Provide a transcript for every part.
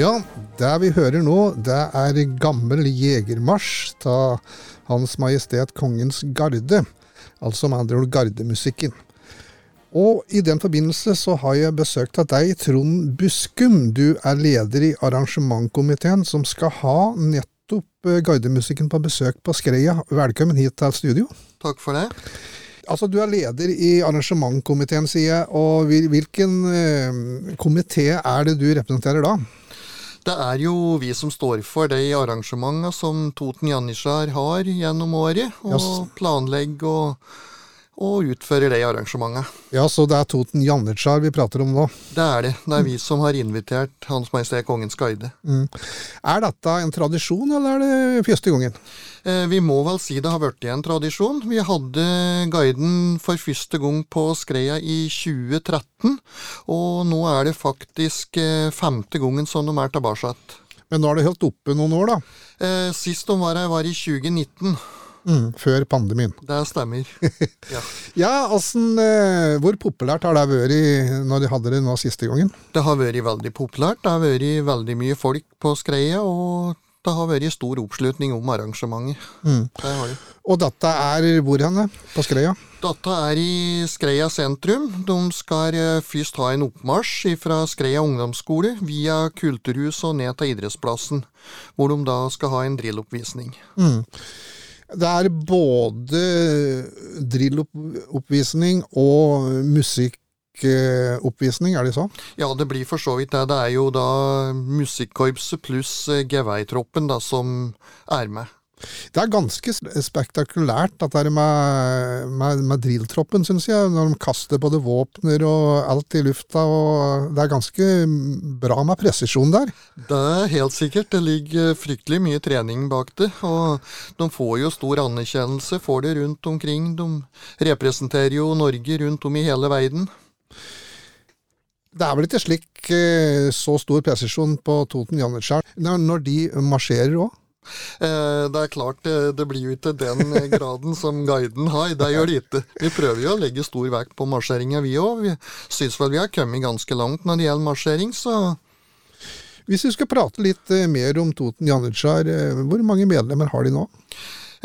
Ja, det vi hører nå, det er gammel jegermarsj av Hans Majestet Kongens Garde. Altså med andre ord gardemusikken. Og i den forbindelse så har jeg besøkt av deg, Trond Buskum. Du er leder i arrangementkomiteen som skal ha nettopp eh, gardemusikken på besøk på Skreia. Velkommen hit til studio. Takk for det. Altså, Du er leder i arrangementkomiteen, sier jeg. Og hvilken eh, komité er det du representerer da? Det er jo vi som står for de arrangementene som Toten Janitsjar har gjennom året, og planlegger og, og utfører det arrangementet. Ja, Så det er Toten Janitsjar vi prater om nå. Det er det. Det er vi som har invitert Hans Majestet Kongens Guide. Mm. Er dette en tradisjon, eller er det første gangen? Eh, vi må vel si det har blitt en tradisjon. Vi hadde guiden for første gang på Skreia i 2013, og nå er det faktisk eh, femte gangen som de er tilbake. Men nå har det holdt oppe noen år, da. Eh, sist de var her, var i 2019. Mm, før pandemien. Det stemmer. Ja. Ja, eh, Hvor populært har det vært når de hadde det nå siste gangen? Det har vært veldig populært. Det har vært veldig mye folk på Skreia, og det har vært stor oppslutning om arrangementet. Mm. Det har det. Og dette er hvor henne? På Skreia? Dette er i Skreia sentrum. De skal eh, først ha en oppmarsj fra Skreia ungdomsskole via Kulturhuset og ned til idrettsplassen, hvor de da skal ha en drilloppvisning. Mm. Det er både drilloppvisning og musikkoppvisning, er det sånn? Ja, det blir for så vidt det. Det er jo da musikkorpset pluss geværtroppen som er med. Det er ganske spektakulært, dette med, med, med drilltroppen, syns jeg. Når de kaster både våpner og alt i lufta. og Det er ganske bra med presisjon der. Det er helt sikkert. Det ligger fryktelig mye trening bak det. Og de får jo stor anerkjennelse, får det rundt omkring. De representerer jo Norge rundt om i hele verden. Det er vel ikke slik eh, så stor presisjon på Toten Janitsjar når de marsjerer òg? Eh, Det er klart, det, det blir jo ikke den eh, graden som guiden har. Det gjør det ikke. Vi prøver jo å legge stor vekt på marsjeringa, vi òg. Vi syns vel vi har kommet ganske langt når det gjelder marsjering, så Hvis vi skal prate litt eh, mer om Toten Janitsjar, eh, hvor mange medlemmer har de nå?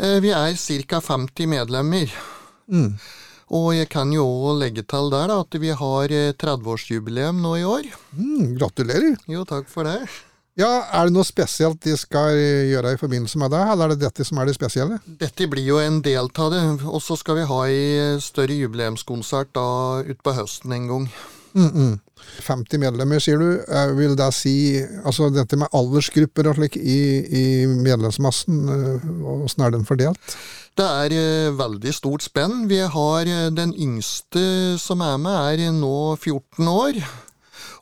eh, Vi er ca. 50 medlemmer. Mm. Og jeg kan jo òg legge til der da, at vi har eh, 30-årsjubileum nå i år. Mm, gratulerer. Jo, takk for det. Ja, Er det noe spesielt de skal gjøre i forbindelse med det, eller er det dette som er det spesielle? Dette blir jo en del av det, og så skal vi ha ei større jubileumskonsert da utpå høsten en gang. Mm -mm. 50 medlemmer, sier du. Eh, Vil det si altså dette med aldersgrupper og slik i, i medlemsmassen, eh, åssen er den fordelt? Det er eh, veldig stort spenn. Vi har den yngste som er med, er nå 14 år.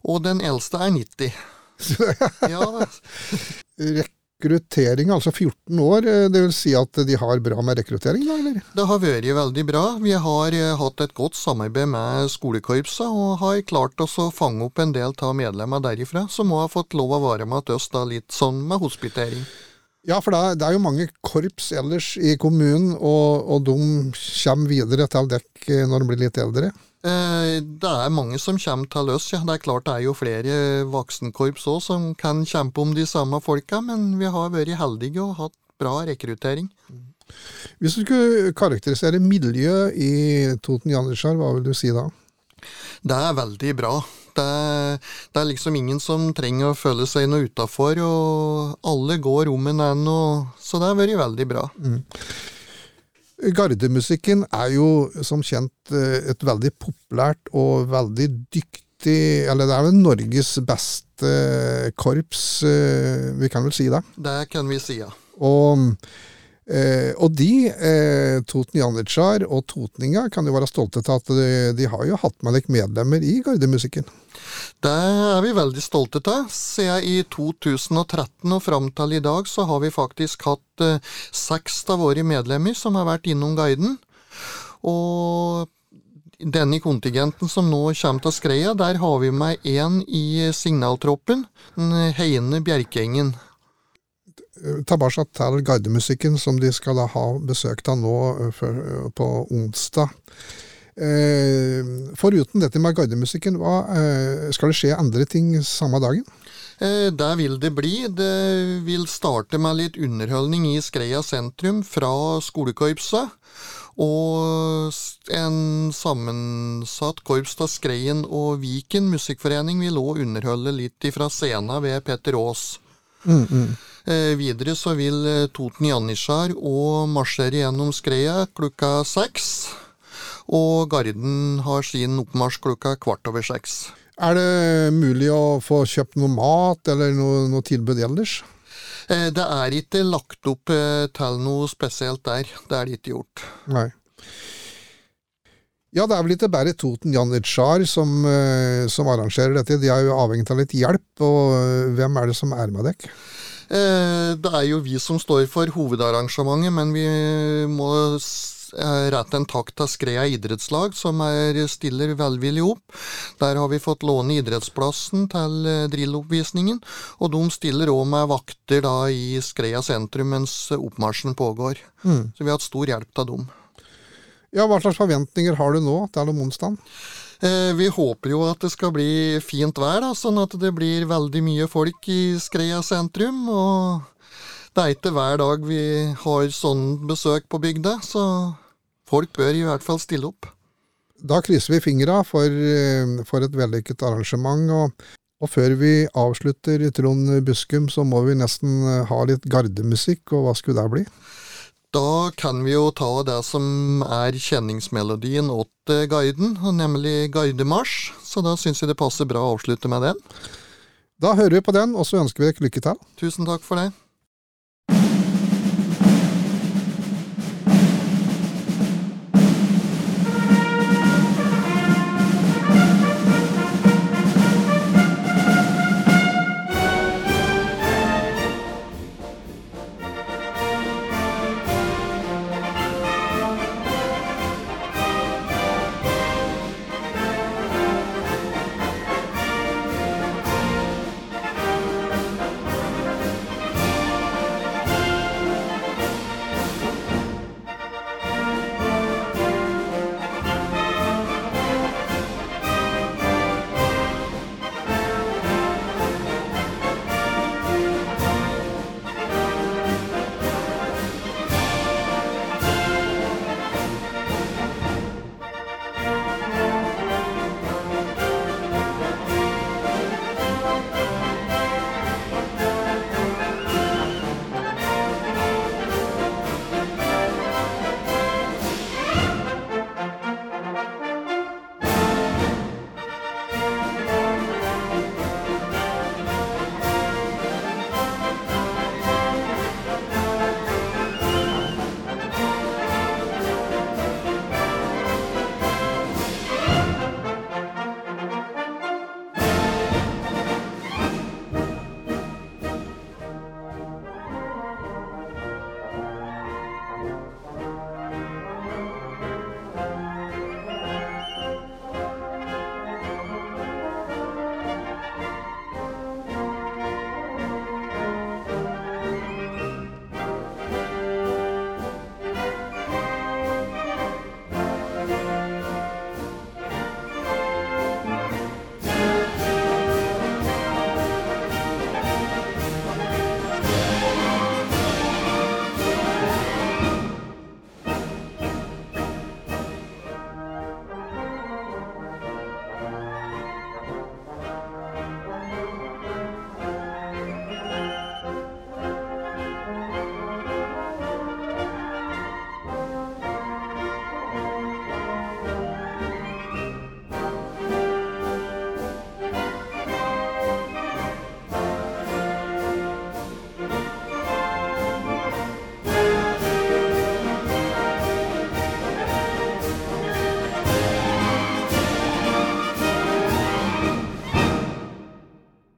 Og den eldste er 90. Ja, Rekruttering, altså 14 år, eh, det vil si at de har bra med rekruttering, da, eller? det har vært veldig bra. Vi har eh, hatt et godt samarbeid med skolekorpsa, og har klart oss å fange opp en del av medlemmene derifra, som òg har fått lov å være med til oss da litt sånn med hospitering. Ja, for det er, er jo mange korps ellers i kommunen, og, og de kommer videre til dekk eh, når de blir litt eldre. Eh, Det er mange som kommer til oss, ja. Det er klart det er jo flere voksenkorps òg som kan kjempe om de samme folka, men vi har vært heldige og hatt bra rekruttering. Hvis du skulle karakterisere miljøet i Toten Janitsjar, hva vil du si da? Det er veldig bra. Det, det er liksom ingen som trenger å føle seg noe utafor, og alle går om en en, så det har vært veldig bra. Gardemusikken er jo som kjent eh, et veldig populært og veldig dyktig Eller det er vel Norges beste korps, eh, vi kan vel si det. Det kan vi si, ja. Og, eh, og de, eh, Toten Janitsjar og totninga, kan jo være stolte til at de, de har jo hatt med dere medlemmer i gardemusikken. Det er vi veldig stolte av. Siden i 2013 og fram til i dag, så har vi faktisk hatt eh, seks av våre medlemmer som har vært innom guiden. Og denne kontingenten som nå kommer til Skreia, der har vi med én i signaltroppen, Heine Bjerkengen. Eh, Tilbake til gardemusikken, som de skal ha besøk av nå eh, på onsdag. Eh, foruten dette med gardemusikken, eh, skal det skje andre ting samme dagen? Eh, Det vil det bli. Det vil starte med litt underholdning i Skreia sentrum fra skolekorpset. Og en sammensatt korps av Skreien og Viken musikkforening vil òg underholde litt ifra scenen ved Petter Aas. Mm, mm. Eh, videre så vil eh, Toten Janitsjar og marsjere gjennom Skreia klokka seks. Og Garden har sin oppmarsj klokka kvart over seks. Er det mulig å få kjøpt noe mat eller noe, noe tilbud ellers? Eh, Det er ikke lagt opp til noe spesielt der. Det er det ikke gjort. Nei. Ja, det er vel ikke bare Toten Janitsjar som, som arrangerer dette. De er jo avhengig av litt hjelp. Og hvem er det som er med dere? Eh, Det er jo vi som står for hovedarrangementet, men vi må eh, rette en takk til Skrea idrettslag, som er, stiller velvillig opp. Der har vi fått låne idrettsplassen til eh, drilloppvisningen, og de stiller òg med vakter da i Skrea sentrum mens oppmarsjen pågår. Mm. Så vi har hatt stor hjelp av dem. Ja, Hva slags forventninger har du nå til om onsdagen? Eh, Vi håper jo at det skal bli fint vær, da, sånn at det blir veldig mye folk i Skreia sentrum. Og det er ikke hver dag vi har sånn besøk på bygda, så folk bør i hvert fall stille opp. Da krysser vi fingra for, eh, for et vellykket arrangement. Og, og før vi avslutter, Trond Buskum, så må vi nesten eh, ha litt gardemusikk. Og hva skulle det bli? Da kan vi jo ta det som er kjenningsmelodien åt guiden, nemlig guidemarsj. Så da syns jeg det passer bra å avslutte med den. Da hører vi på den, og så ønsker vi dere lykke til. Tusen takk for det.